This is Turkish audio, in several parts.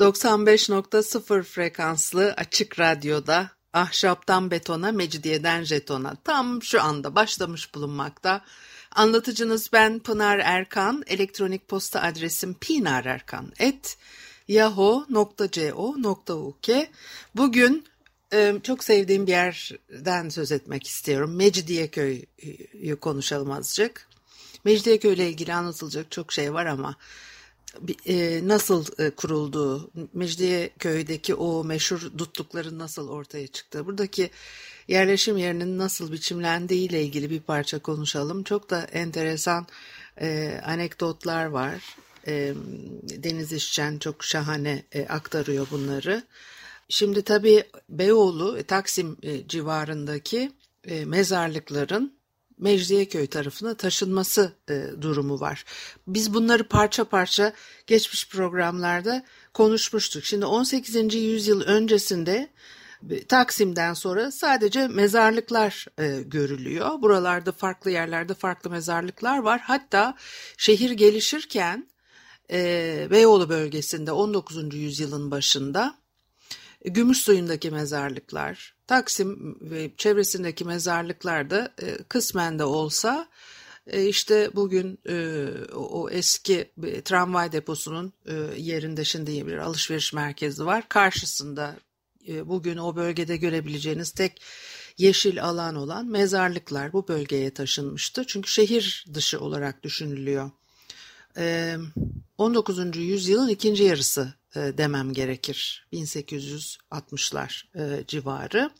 95.0 frekanslı açık radyoda ahşaptan betona, mecidiyeden jetona tam şu anda başlamış bulunmakta. Anlatıcınız ben Pınar Erkan. Elektronik posta adresim pinarerkan.yahoo.co.uk Bugün e, çok sevdiğim bir yerden söz etmek istiyorum. Mecidiyeköy'ü konuşalım azıcık. Mecidiyeköy ile ilgili anlatılacak çok şey var ama nasıl e, kurulduğu, Mecidiyeköy'deki o meşhur dutlukların nasıl ortaya çıktığı, buradaki yerleşim yerinin nasıl biçimlendiği ile ilgili bir parça konuşalım. Çok da enteresan e, anekdotlar var. E, Deniz İşçen çok şahane e, aktarıyor bunları. Şimdi tabii Beyoğlu, e, Taksim e, civarındaki e, mezarlıkların Mecidiyeköy tarafına taşınması e, durumu var. Biz bunları parça parça geçmiş programlarda konuşmuştuk. Şimdi 18. yüzyıl öncesinde e, Taksim'den sonra sadece mezarlıklar e, görülüyor. Buralarda farklı yerlerde farklı mezarlıklar var. Hatta şehir gelişirken e, Beyoğlu bölgesinde 19. yüzyılın başında Gümüşsuyu'ndaki mezarlıklar, Taksim ve çevresindeki mezarlıklarda e, kısmen de olsa e, işte bugün e, o eski tramvay deposunun e, yerinde şimdi bir alışveriş merkezi var. Karşısında e, bugün o bölgede görebileceğiniz tek yeşil alan olan mezarlıklar bu bölgeye taşınmıştı. Çünkü şehir dışı olarak düşünülüyor. E, 19. yüzyılın ikinci yarısı e, demem gerekir. 1860'lar e, civarı.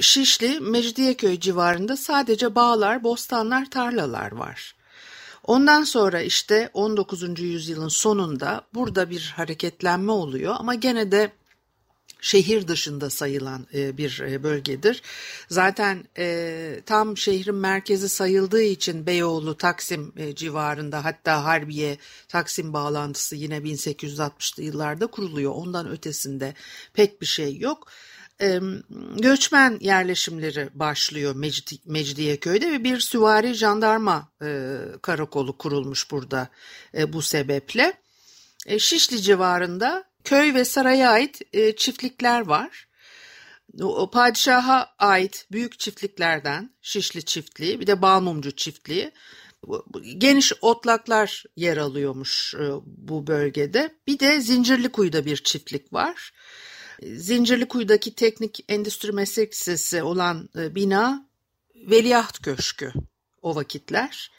Şişli, Mecidiyeköy civarında sadece bağlar, bostanlar, tarlalar var. Ondan sonra işte 19. yüzyılın sonunda burada bir hareketlenme oluyor ama gene de şehir dışında sayılan e, bir e, bölgedir. Zaten e, tam şehrin merkezi sayıldığı için Beyoğlu, Taksim civarında hatta Harbiye, Taksim bağlantısı yine 1860'lı yıllarda kuruluyor. Ondan ötesinde pek bir şey yok göçmen yerleşimleri başlıyor Mecdi, Mecidiyeköy'de ve bir süvari jandarma karakolu kurulmuş burada bu sebeple. Şişli civarında köy ve saraya ait e, çiftlikler var. O, padişaha ait büyük çiftliklerden Şişli çiftliği bir de Balmumcu çiftliği geniş otlaklar yer alıyormuş e, bu bölgede. Bir de Zincirlikuyu'da bir çiftlik var. Zincirlikuyu'daki Teknik Endüstri Meslek Lisesi olan e, bina Veliaht Köşkü o vakitler.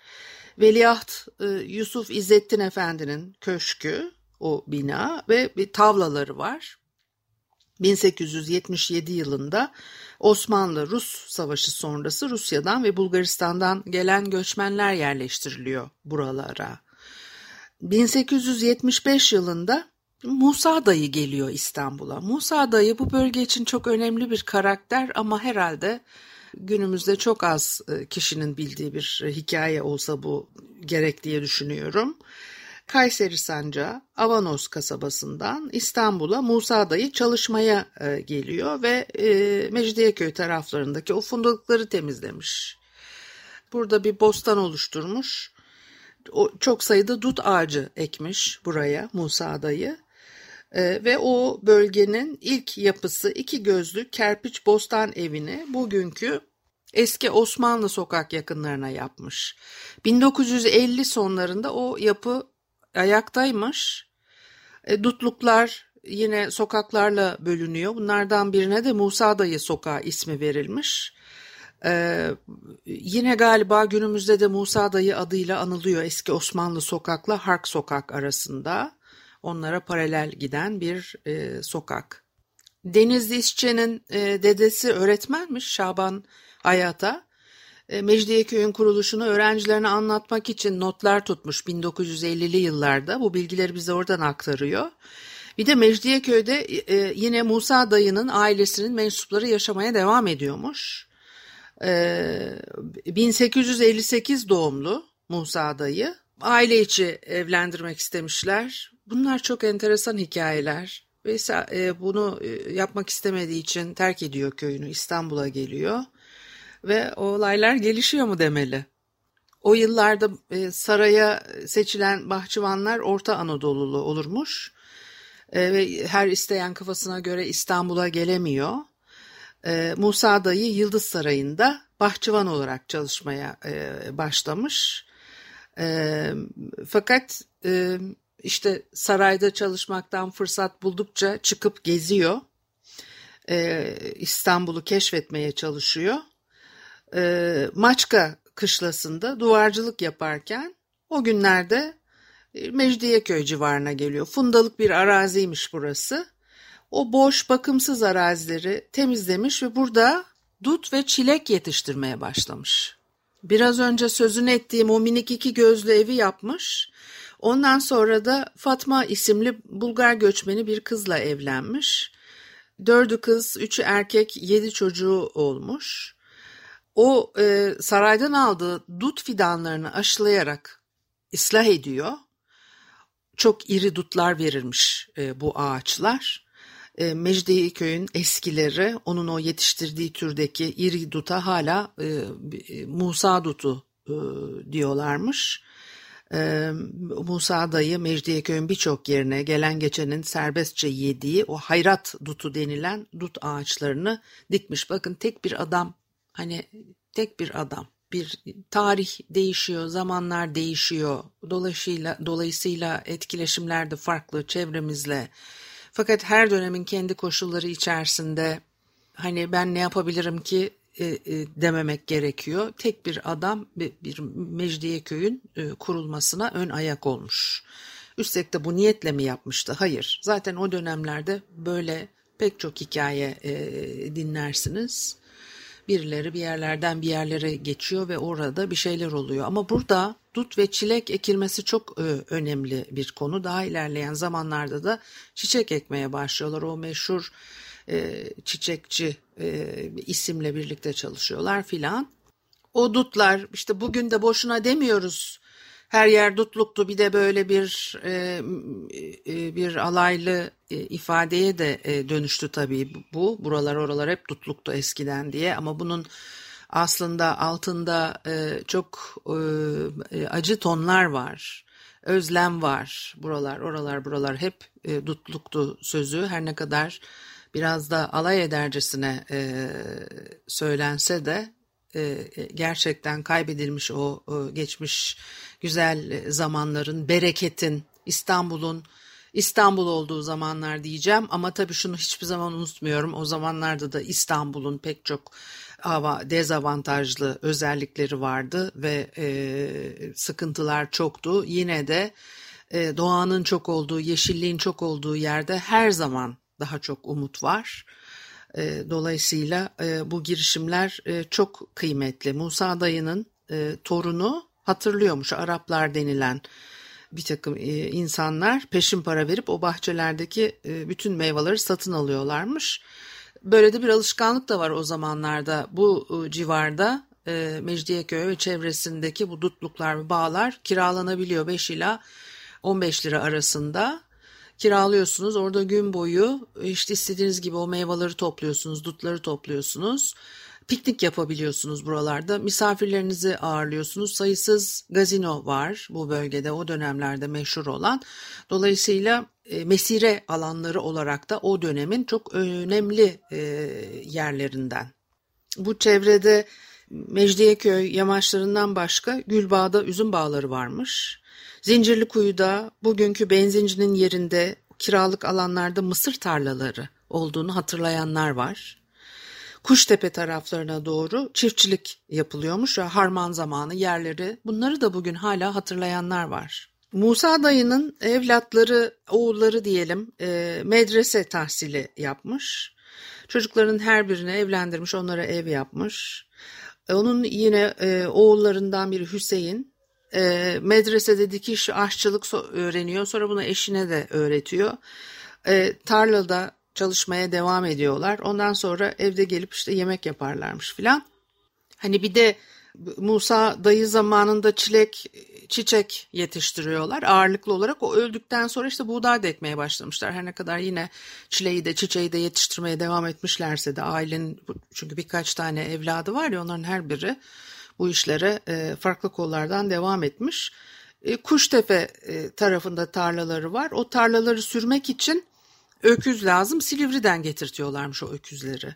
Veliaht e, Yusuf İzzettin Efendi'nin köşkü o bina ve bir tavlaları var. 1877 yılında Osmanlı-Rus savaşı sonrası Rusya'dan ve Bulgaristan'dan gelen göçmenler yerleştiriliyor buralara. 1875 yılında Musa dayı geliyor İstanbul'a. Musa dayı bu bölge için çok önemli bir karakter ama herhalde günümüzde çok az e, kişinin bildiği bir hikaye olsa bu gerek diye düşünüyorum. Kayseri Sancağı Avanos kasabasından İstanbul'a Musa dayı çalışmaya e, geliyor ve e, Mecidiyeköy taraflarındaki o fundalıkları temizlemiş. Burada bir bostan oluşturmuş. O, çok sayıda dut ağacı ekmiş buraya Musa dayı. E, ve o bölgenin ilk yapısı iki gözlü kerpiç bostan evini bugünkü eski Osmanlı sokak yakınlarına yapmış. 1950 sonlarında o yapı ayaktaymış. E, dutluklar yine sokaklarla bölünüyor. Bunlardan birine de Musa Dayı Sokağı ismi verilmiş. Ee, yine galiba günümüzde de Musa Dayı adıyla anılıyor eski Osmanlı sokakla Hark Sokak arasında. Onlara paralel giden bir e, sokak. Denizli İşçi'nin e, dedesi öğretmenmiş Şaban Hayata. E, Mecidiyeköy'ün kuruluşunu öğrencilerine anlatmak için notlar tutmuş 1950'li yıllarda. Bu bilgileri bize oradan aktarıyor. Bir de Mecidiyeköy'de e, yine Musa dayının ailesinin mensupları yaşamaya devam ediyormuş. E, 1858 doğumlu Musa dayı. Aile içi evlendirmek istemişler. Bunlar çok enteresan hikayeler. Veysel e, bunu e, yapmak istemediği için terk ediyor köyünü, İstanbul'a geliyor. Ve olaylar gelişiyor mu demeli. O yıllarda e, saraya seçilen bahçıvanlar Orta Anadolu'lu olurmuş. E, ve her isteyen kafasına göre İstanbul'a gelemiyor. E, Musa dayı Yıldız Sarayı'nda bahçıvan olarak çalışmaya e, başlamış. E, fakat e, işte sarayda çalışmaktan fırsat buldukça çıkıp geziyor. E, İstanbul'u keşfetmeye çalışıyor. E, Maçka kışlasında duvarcılık yaparken o günlerde e, Mecidiyeköy civarına geliyor. Fundalık bir araziymiş burası. O boş bakımsız arazileri temizlemiş ve burada dut ve çilek yetiştirmeye başlamış. Biraz önce sözünü ettiğim o minik iki gözlü evi yapmış. Ondan sonra da Fatma isimli Bulgar göçmeni bir kızla evlenmiş. Dördü kız, üçü erkek, yedi çocuğu olmuş. O e, saraydan aldığı dut fidanlarını aşılayarak ıslah ediyor. Çok iri dutlar verirmiş e, bu ağaçlar. E, Mecidiyeköy'ün eskileri onun o yetiştirdiği türdeki iri duta hala e, e Musa dutu e, diyorlarmış. Musa dayı Mecidiyeköy'ün birçok yerine gelen geçenin serbestçe yediği o hayrat dutu denilen dut ağaçlarını dikmiş. Bakın tek bir adam hani tek bir adam bir tarih değişiyor, zamanlar değişiyor. Dolayısıyla dolayısıyla etkileşimler de farklı çevremizle. Fakat her dönemin kendi koşulları içerisinde hani ben ne yapabilirim ki e, e, dememek gerekiyor. Tek bir adam bir, bir Mecidiyeköy'ün e, kurulmasına ön ayak olmuş. Üstelik de bu niyetle mi yapmıştı? Hayır. Zaten o dönemlerde böyle pek çok hikaye e, dinlersiniz. Birileri bir yerlerden bir yerlere geçiyor ve orada bir şeyler oluyor. Ama burada dut ve çilek ekilmesi çok önemli bir konu. Daha ilerleyen zamanlarda da çiçek ekmeye başlıyorlar. O meşhur e, çiçekçi e, isimle birlikte çalışıyorlar filan. O dutlar işte bugün de boşuna demiyoruz her yer dutluktu bir de böyle bir e, e, bir alaylı e, ifadeye de e, dönüştü tabii bu. Buralar oralar hep dutluktu eskiden diye ama bunun aslında altında e, çok e, acı tonlar var. Özlem var. Buralar oralar buralar hep e, dutluktu sözü her ne kadar biraz da alay edercesine e, söylense de e, gerçekten kaybedilmiş o e, geçmiş güzel zamanların, bereketin, İstanbul'un İstanbul olduğu zamanlar diyeceğim ama tabii şunu hiçbir zaman unutmuyorum. O zamanlarda da İstanbul'un pek çok dezavantajlı özellikleri vardı ve e, sıkıntılar çoktu. Yine de e, doğanın çok olduğu, yeşilliğin çok olduğu yerde her zaman daha çok umut var. E, dolayısıyla e, bu girişimler e, çok kıymetli. Musa dayının e, torunu hatırlıyormuş Araplar denilen bir takım insanlar peşin para verip o bahçelerdeki bütün meyveleri satın alıyorlarmış. Böyle de bir alışkanlık da var o zamanlarda bu civarda Mecidiyeköy ve çevresindeki bu dutluklar ve bağlar kiralanabiliyor 5 ila 15 lira arasında kiralıyorsunuz. Orada gün boyu işte istediğiniz gibi o meyveleri topluyorsunuz, dutları topluyorsunuz piknik yapabiliyorsunuz buralarda. Misafirlerinizi ağırlıyorsunuz. Sayısız gazino var bu bölgede o dönemlerde meşhur olan. Dolayısıyla e, mesire alanları olarak da o dönemin çok önemli e, yerlerinden. Bu çevrede Mecidiyeköy yamaçlarından başka Gülbağ'da üzüm bağları varmış. Zincirli Kuyu'da bugünkü benzincinin yerinde kiralık alanlarda mısır tarlaları olduğunu hatırlayanlar var. Kuştepe taraflarına doğru çiftçilik yapılıyormuş ve harman zamanı yerleri bunları da bugün hala hatırlayanlar var. Musa dayının evlatları, oğulları diyelim e, medrese tahsili yapmış. Çocukların her birini evlendirmiş, onlara ev yapmış. E, onun yine e, oğullarından biri Hüseyin medresede dikiş aşçılık öğreniyor. Sonra bunu eşine de öğretiyor. E, tarlada çalışmaya devam ediyorlar. Ondan sonra evde gelip işte yemek yaparlarmış filan. Hani bir de Musa dayı zamanında çilek, çiçek yetiştiriyorlar. Ağırlıklı olarak o öldükten sonra işte buğday da ekmeye başlamışlar. Her ne kadar yine çileği de çiçeği de yetiştirmeye devam etmişlerse de ailenin çünkü birkaç tane evladı var ya onların her biri bu işlere e, farklı kollardan devam etmiş. E, Kuştepe e, tarafında tarlaları var. O tarlaları sürmek için öküz lazım. Silivri'den getirtiyorlarmış o öküzleri.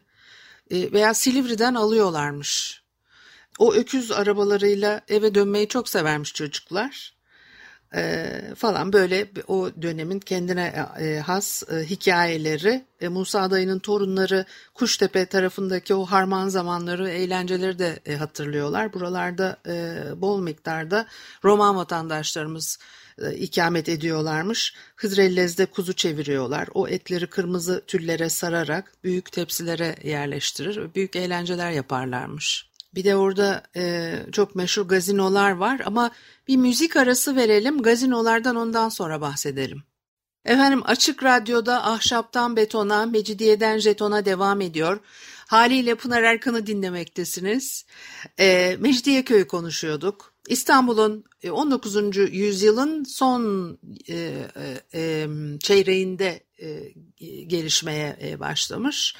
Veya Silivri'den alıyorlarmış o öküz arabalarıyla eve dönmeyi çok severmiş çocuklar. Ee, falan böyle o dönemin kendine e, has e, hikayeleri e, Musa dayının torunları Kuştepe tarafındaki o harman zamanları eğlenceleri de e, hatırlıyorlar. Buralarda e, bol miktarda Roman vatandaşlarımız e, ikamet ediyorlarmış. Hıdrellez'de kuzu çeviriyorlar. O etleri kırmızı tüllere sararak büyük tepsilere yerleştirir. Büyük eğlenceler yaparlarmış. Bir de orada e, çok meşhur gazinolar var ama bir müzik arası verelim. Gazinolardan ondan sonra bahsedelim. Efendim Açık Radyo'da Ahşaptan Betona, Mecidiyeden Jeton'a devam ediyor. Haliyle Pınar Erkan'ı dinlemektesiniz. E, Mecidiyeköy konuşuyorduk. İstanbul'un 19. E, yüzyılın son e, e, e, çeyreğinde e, gelişmeye e, başlamış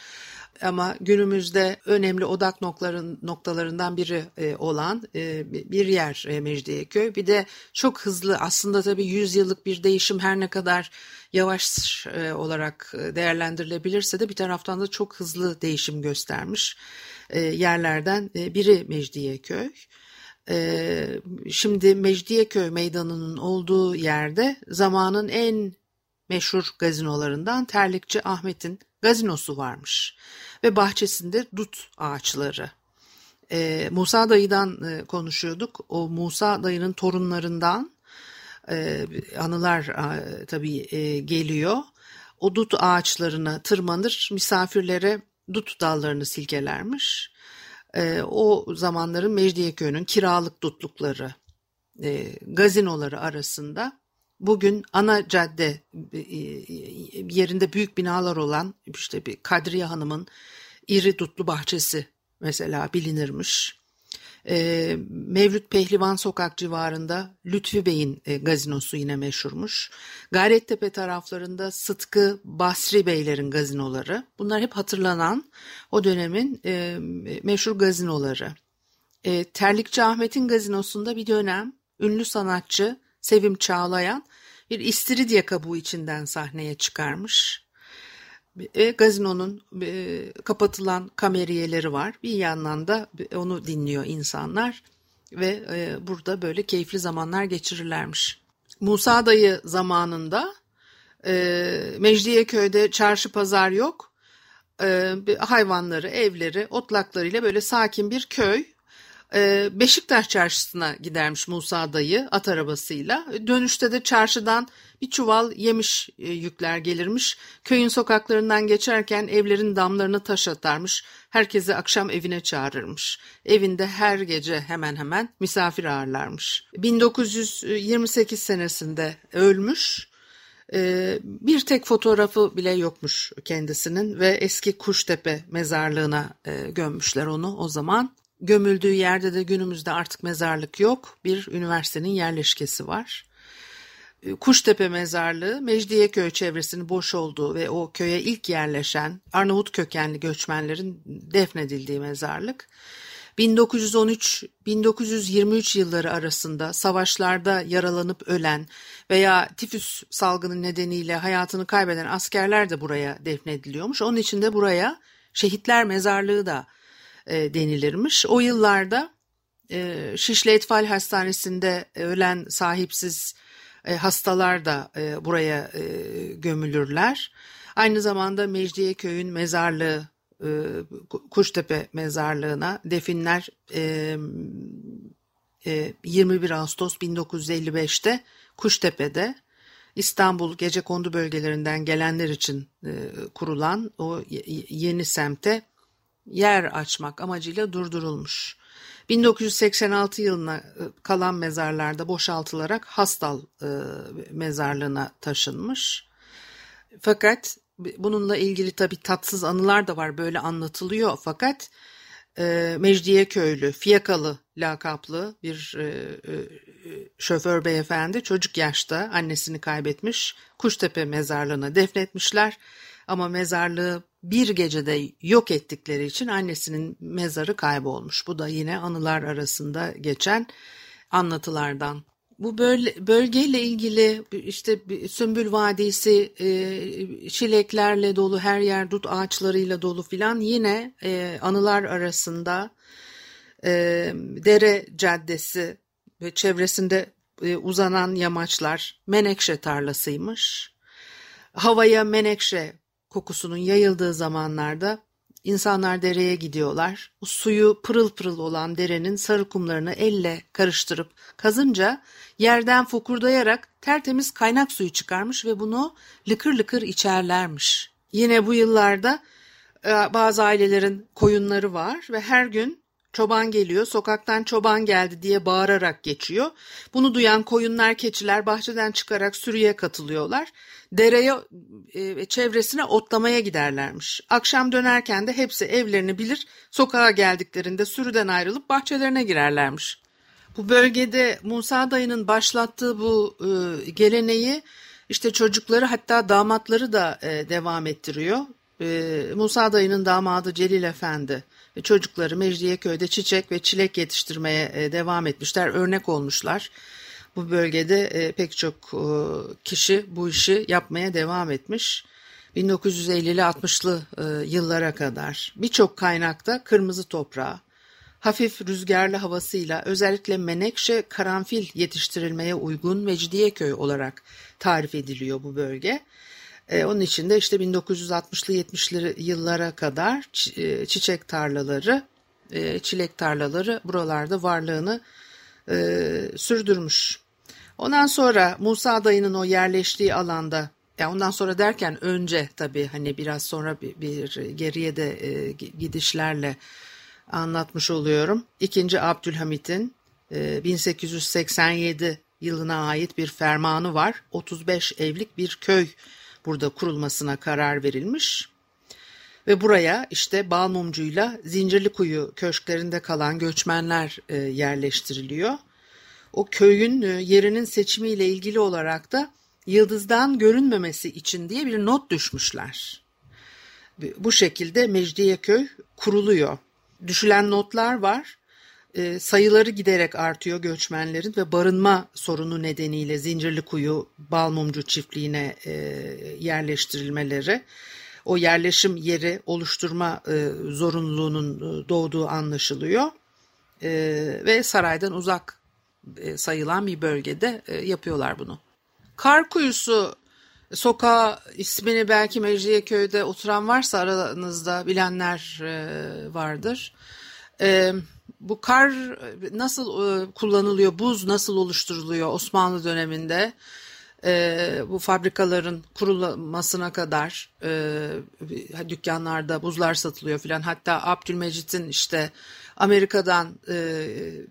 ama günümüzde önemli odak noktaların, noktalarından biri e, olan e, bir yer e, Mecidiyeköy. Bir de çok hızlı aslında tabii 100 yıllık bir değişim her ne kadar yavaş e, olarak değerlendirilebilirse de bir taraftan da çok hızlı değişim göstermiş e, yerlerden e, biri Mecidiyeköy. E, şimdi Mecidiyeköy meydanının olduğu yerde zamanın en meşhur gazinolarından Terlikçi Ahmet'in gazinosu varmış ve bahçesinde dut ağaçları. E, Musa dayıdan e, konuşuyorduk. O Musa dayının torunlarından e, anılar e, tabii e, geliyor. O dut ağaçlarına tırmanır, misafirlere dut dallarını silkelermiş. E, o zamanların Mecidiyeköy'ünün kiralık dutlukları, e, gazinoları arasında bugün ana cadde e, e, yerinde büyük binalar olan işte bir Kadriye Hanım'ın iri dutlu bahçesi mesela bilinirmiş. E, Mevlüt Pehlivan Sokak civarında Lütfi Bey'in gazinosu yine meşhurmuş. Gayrettepe taraflarında Sıtkı Basri Beylerin gazinoları. Bunlar hep hatırlanan o dönemin meşhur gazinoları. E, Terlikçi Ahmet'in gazinosunda bir dönem ünlü sanatçı Sevim Çağlayan bir istiridye kabuğu içinden sahneye çıkarmış. E, gazinonun e, kapatılan kameriyeleri var. Bir yandan da onu dinliyor insanlar ve e, burada böyle keyifli zamanlar geçirirlermiş. Musa dayı zamanında e, Mecidiyeköy'de çarşı pazar yok. E, hayvanları, evleri, otlaklarıyla böyle sakin bir köy Beşiktaş çarşısına gidermiş Musa dayı at arabasıyla. Dönüşte de çarşıdan bir çuval yemiş e, yükler gelirmiş. Köyün sokaklarından geçerken evlerin damlarını taş atarmış. Herkesi akşam evine çağırırmış. Evinde her gece hemen hemen misafir ağırlarmış. 1928 senesinde ölmüş. Ee, bir tek fotoğrafı bile yokmuş kendisinin ve eski Kuştepe mezarlığına e, gömmüşler onu o zaman. Gömüldüğü yerde de günümüzde artık mezarlık yok. Bir üniversitenin yerleşkesi var. Ee, Kuştepe Mezarlığı Mecidiyeköy çevresinin boş olduğu ve o köye ilk yerleşen Arnavut kökenli göçmenlerin defnedildiği mezarlık. 1913-1923 yılları arasında savaşlarda yaralanıp ölen veya tifüs salgını nedeniyle hayatını kaybeden askerler de buraya defnediliyormuş. Onun için de buraya şehitler mezarlığı da e, denilirmiş. O yıllarda e, Şişli Etfal Hastanesi'nde ölen sahipsiz e, hastalar da e, buraya e, gömülürler. Aynı zamanda Mecidiyeköy'ün mezarlığı e, Kuştepe mezarlığına definler e, e, 21 Ağustos 1955'te Kuştepe'de İstanbul gece kondu bölgelerinden gelenler için e, kurulan o yeni semte yer açmak amacıyla durdurulmuş. 1986 yılına e, kalan mezarlarda boşaltılarak Hastal e, mezarlığına taşınmış. Fakat bununla ilgili tabii tatsız anılar da var böyle anlatılıyor. Fakat e, Mecidiyeköylü, Fiyakalı lakaplı bir e, şoför beyefendi çocuk yaşta annesini kaybetmiş. Kuştepe mezarlığına defnetmişler. Ama mezarlığı bir gecede yok ettikleri için annesinin mezarı kaybolmuş. Bu da yine anılar arasında geçen anlatılardan. Bu bölgeyle ilgili işte Sümbül Vadisi e, çileklerle dolu her yer dut ağaçlarıyla dolu filan yine e, anılar arasında e, dere caddesi ve çevresinde uzanan yamaçlar menekşe tarlasıymış. Havaya menekşe kokusunun yayıldığı zamanlarda insanlar dereye gidiyorlar. O suyu pırıl pırıl olan derenin sarı kumlarını elle karıştırıp kazınca yerden fokurdayarak tertemiz kaynak suyu çıkarmış ve bunu lıkır lıkır içerlermiş. Yine bu yıllarda e, bazı ailelerin koyunları var ve her gün Çoban geliyor, sokaktan çoban geldi diye bağırarak geçiyor. Bunu duyan koyunlar, keçiler bahçeden çıkarak sürüye katılıyorlar. Dereye e, ve çevresine otlamaya giderlermiş. Akşam dönerken de hepsi evlerini bilir, sokağa geldiklerinde sürüden ayrılıp bahçelerine girerlermiş. Bu bölgede Musa dayının başlattığı bu e, geleneği işte çocukları hatta damatları da e, devam ettiriyor. Musa dayının damadı Celil Efendi çocukları Mecidiyeköy'de çiçek ve çilek yetiştirmeye e, devam etmişler, örnek olmuşlar. Bu bölgede e, pek çok e, kişi bu işi yapmaya devam etmiş. 1950'li 60'lı yıllara kadar birçok kaynakta kırmızı toprağı, hafif rüzgarlı havasıyla özellikle menekşe karanfil yetiştirilmeye uygun Mecidiyeköy olarak tarif ediliyor bu bölge. E, onun için de işte 1960'lı 70'li yıllara kadar e, çiçek tarlaları, e, çilek tarlaları buralarda varlığını e, sürdürmüş. Ondan sonra Musa dayının o yerleştiği alanda ya ondan sonra derken önce tabii hani biraz sonra bir, bir geriye de e, gidişlerle anlatmış oluyorum. İkinci Abdülhamit'in e, 1887 yılına ait bir fermanı var. 35 evlik bir köy burada kurulmasına karar verilmiş. Ve buraya işte Balmumcu'yla Zincirlikuyu köşklerinde kalan göçmenler e, yerleştiriliyor. O köyün e, yerinin seçimiyle ilgili olarak da yıldızdan görünmemesi için diye bir not düşmüşler. Bu şekilde Mecidiyeköy kuruluyor. Düşülen notlar var e, sayıları giderek artıyor göçmenlerin ve barınma sorunu nedeniyle Zincirlikuyu Balmumcu çiftliğine e, yerleştirilmeleri o yerleşim yeri oluşturma e, zorunluluğunun e, doğduğu anlaşılıyor e, ve saraydan uzak sayılan bir bölgede e, yapıyorlar bunu. Kar Kuyusu sokağı ismini belki Mecidiyeköy'de oturan varsa aranızda bilenler e, vardır. E, bu kar nasıl e, kullanılıyor, buz nasıl oluşturuluyor Osmanlı döneminde? E, bu fabrikaların kurulmasına kadar e, dükkanlarda buzlar satılıyor filan. Hatta Abdülmecit'in işte Amerika'dan e,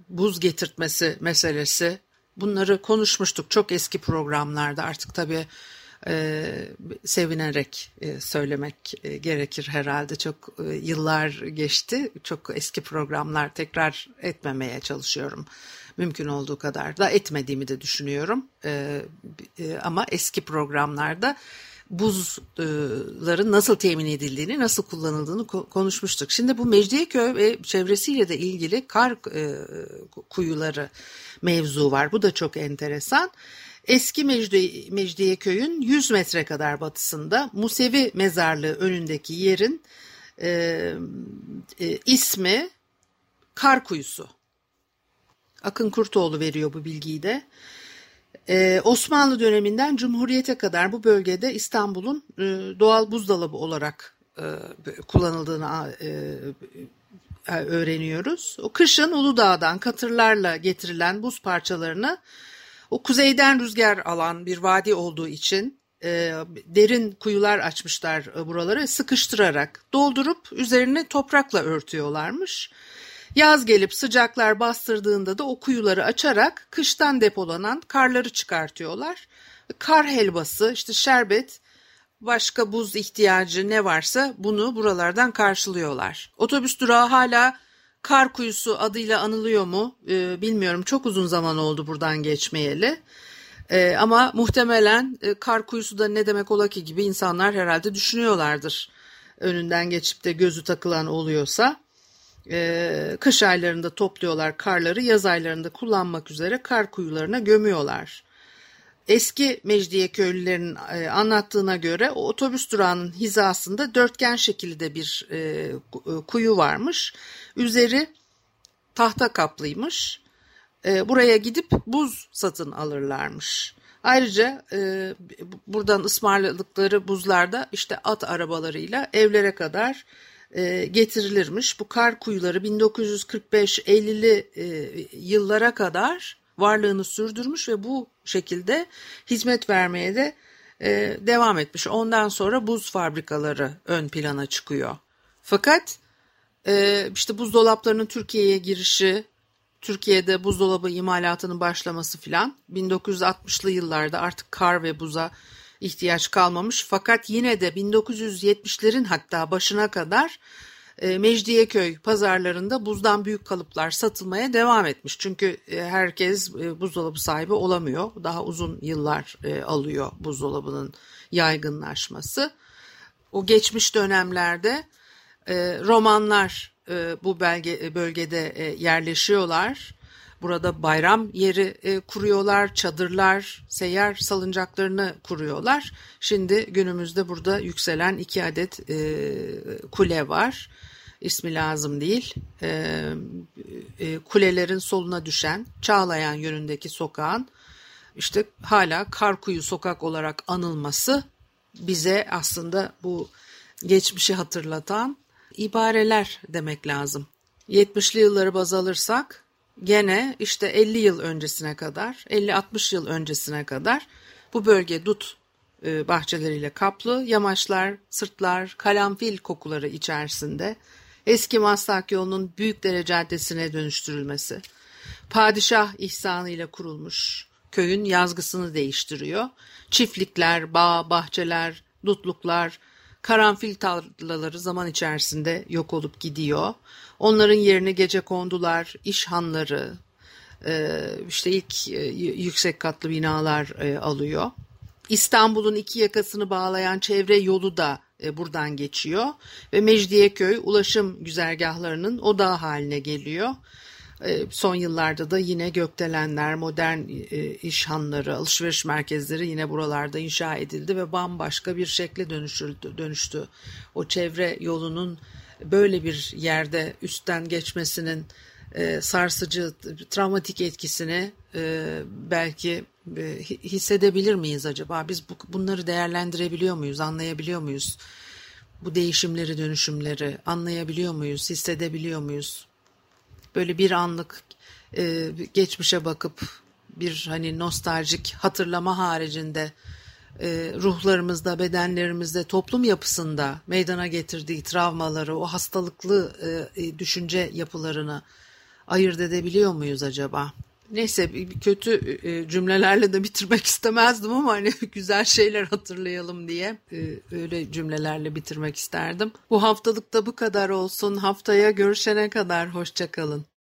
buz getirtmesi meselesi bunları konuşmuştuk çok eski programlarda artık tabii e, sevinerek e, söylemek e, gerekir herhalde. Çok e, yıllar geçti. Çok eski programlar tekrar etmemeye çalışıyorum. Mümkün olduğu kadar da etmediğimi de düşünüyorum. E, e, ama eski programlarda buzların nasıl temin edildiğini, nasıl kullanıldığını konuşmuştuk. Şimdi bu Mecidiyeköy ve çevresiyle de ilgili kar e, kuyuları mevzu var. Bu da çok enteresan. Eski Mecdi, Mecidiyeköy'ün 100 metre kadar batısında Musevi mezarlığı önündeki yerin e, e, ismi Kar Kuyusu. Akın Kurtoğlu veriyor bu bilgiyi de. Ee, Osmanlı döneminden Cumhuriyete kadar bu bölgede İstanbul'un e, doğal buzdolabı olarak e, kullanıldığını e, öğreniyoruz. O kışın Uludağ'dan katırlarla getirilen buz parçalarını o kuzeyden rüzgar alan bir vadi olduğu için e, derin kuyular açmışlar e, buraları sıkıştırarak doldurup üzerine toprakla örtüyorlarmış. Yaz gelip sıcaklar bastırdığında da o kuyuları açarak kıştan depolanan karları çıkartıyorlar. Kar helvası, işte şerbet başka buz ihtiyacı ne varsa bunu buralardan karşılıyorlar. Otobüs durağı hala Kar Kuyusu adıyla anılıyor mu ee, bilmiyorum. Çok uzun zaman oldu buradan geçmeyeli. Ee, ama muhtemelen e, Kar Kuyusu da ne demek ola ki gibi insanlar herhalde düşünüyorlardır. Önünden geçip de gözü takılan oluyorsa. Ee, kış aylarında topluyorlar karları, yaz aylarında kullanmak üzere kar kuyularına gömüyorlar. Eski Mecidiye köylülerin e, anlattığına göre o otobüs durağının hizasında dörtgen şekilde bir e, e, kuyu varmış. Üzeri tahta kaplıymış. Buraya gidip buz satın alırlarmış. Ayrıca buradan ısmarladıkları buzlarda işte at arabalarıyla evlere kadar getirilirmiş. Bu kar kuyuları 1945-50'li yıllara kadar varlığını sürdürmüş ve bu şekilde hizmet vermeye de e, devam etmiş. Ondan sonra buz fabrikaları ön plana çıkıyor. Fakat e, işte buzdolaplarının Türkiye'ye girişi, Türkiye'de buzdolabı imalatının başlaması filan 1960'lı yıllarda artık kar ve buza ihtiyaç kalmamış. Fakat yine de 1970'lerin hatta başına kadar e, Mecidiyeköy pazarlarında buzdan büyük kalıplar satılmaya devam etmiş. Çünkü e, herkes e, buzdolabı sahibi olamıyor. Daha uzun yıllar alıyor buzdolabının yaygınlaşması. O geçmiş dönemlerde romanlar bu belge, bölgede yerleşiyorlar. Burada bayram yeri kuruyorlar, çadırlar, seyyar salıncaklarını kuruyorlar. Şimdi günümüzde burada yükselen iki adet kule var ismi lazım değil. E, e, kulelerin soluna düşen Çağlayan yönündeki sokağın işte hala Karkuyu sokak olarak anılması bize aslında bu geçmişi hatırlatan ibareler demek lazım. 70'li yılları baz alırsak gene işte 50 yıl öncesine kadar 50-60 yıl öncesine kadar bu bölge dut e, bahçeleriyle kaplı yamaçlar, sırtlar, kalamfil kokuları içerisinde eski Maslak yolunun Büyükdere Caddesi'ne dönüştürülmesi, padişah ihsanı ile kurulmuş köyün yazgısını değiştiriyor. Çiftlikler, bağ, bahçeler, dutluklar, karanfil tarlaları zaman içerisinde yok olup gidiyor. Onların yerine gece kondular, iş hanları, e, işte ilk e, yüksek katlı binalar e, alıyor. İstanbul'un iki yakasını bağlayan çevre yolu da buradan geçiyor ve Mecidiyeköy ulaşım güzergahlarının odağı haline geliyor. E, son yıllarda da yine gökdelenler, modern e, işhanları, alışveriş merkezleri yine buralarda inşa edildi ve bambaşka bir şekle dönüşüldü, dönüştü. O çevre yolunun böyle bir yerde üstten geçmesinin sarsıcı, travmatik etkisini belki hissedebilir miyiz acaba? Biz bunları değerlendirebiliyor muyuz, anlayabiliyor muyuz? Bu değişimleri, dönüşümleri anlayabiliyor muyuz, hissedebiliyor muyuz? Böyle bir anlık e, geçmişe bakıp bir hani nostaljik hatırlama haricinde e, ruhlarımızda, bedenlerimizde, toplum yapısında meydana getirdiği travmaları, o hastalıklı e, düşünce yapılarını ayırt edebiliyor muyuz acaba? Neyse kötü e, cümlelerle de bitirmek istemezdim ama hani güzel şeyler hatırlayalım diye e, öyle cümlelerle bitirmek isterdim. Bu haftalık da bu kadar olsun. Haftaya görüşene kadar hoşçakalın.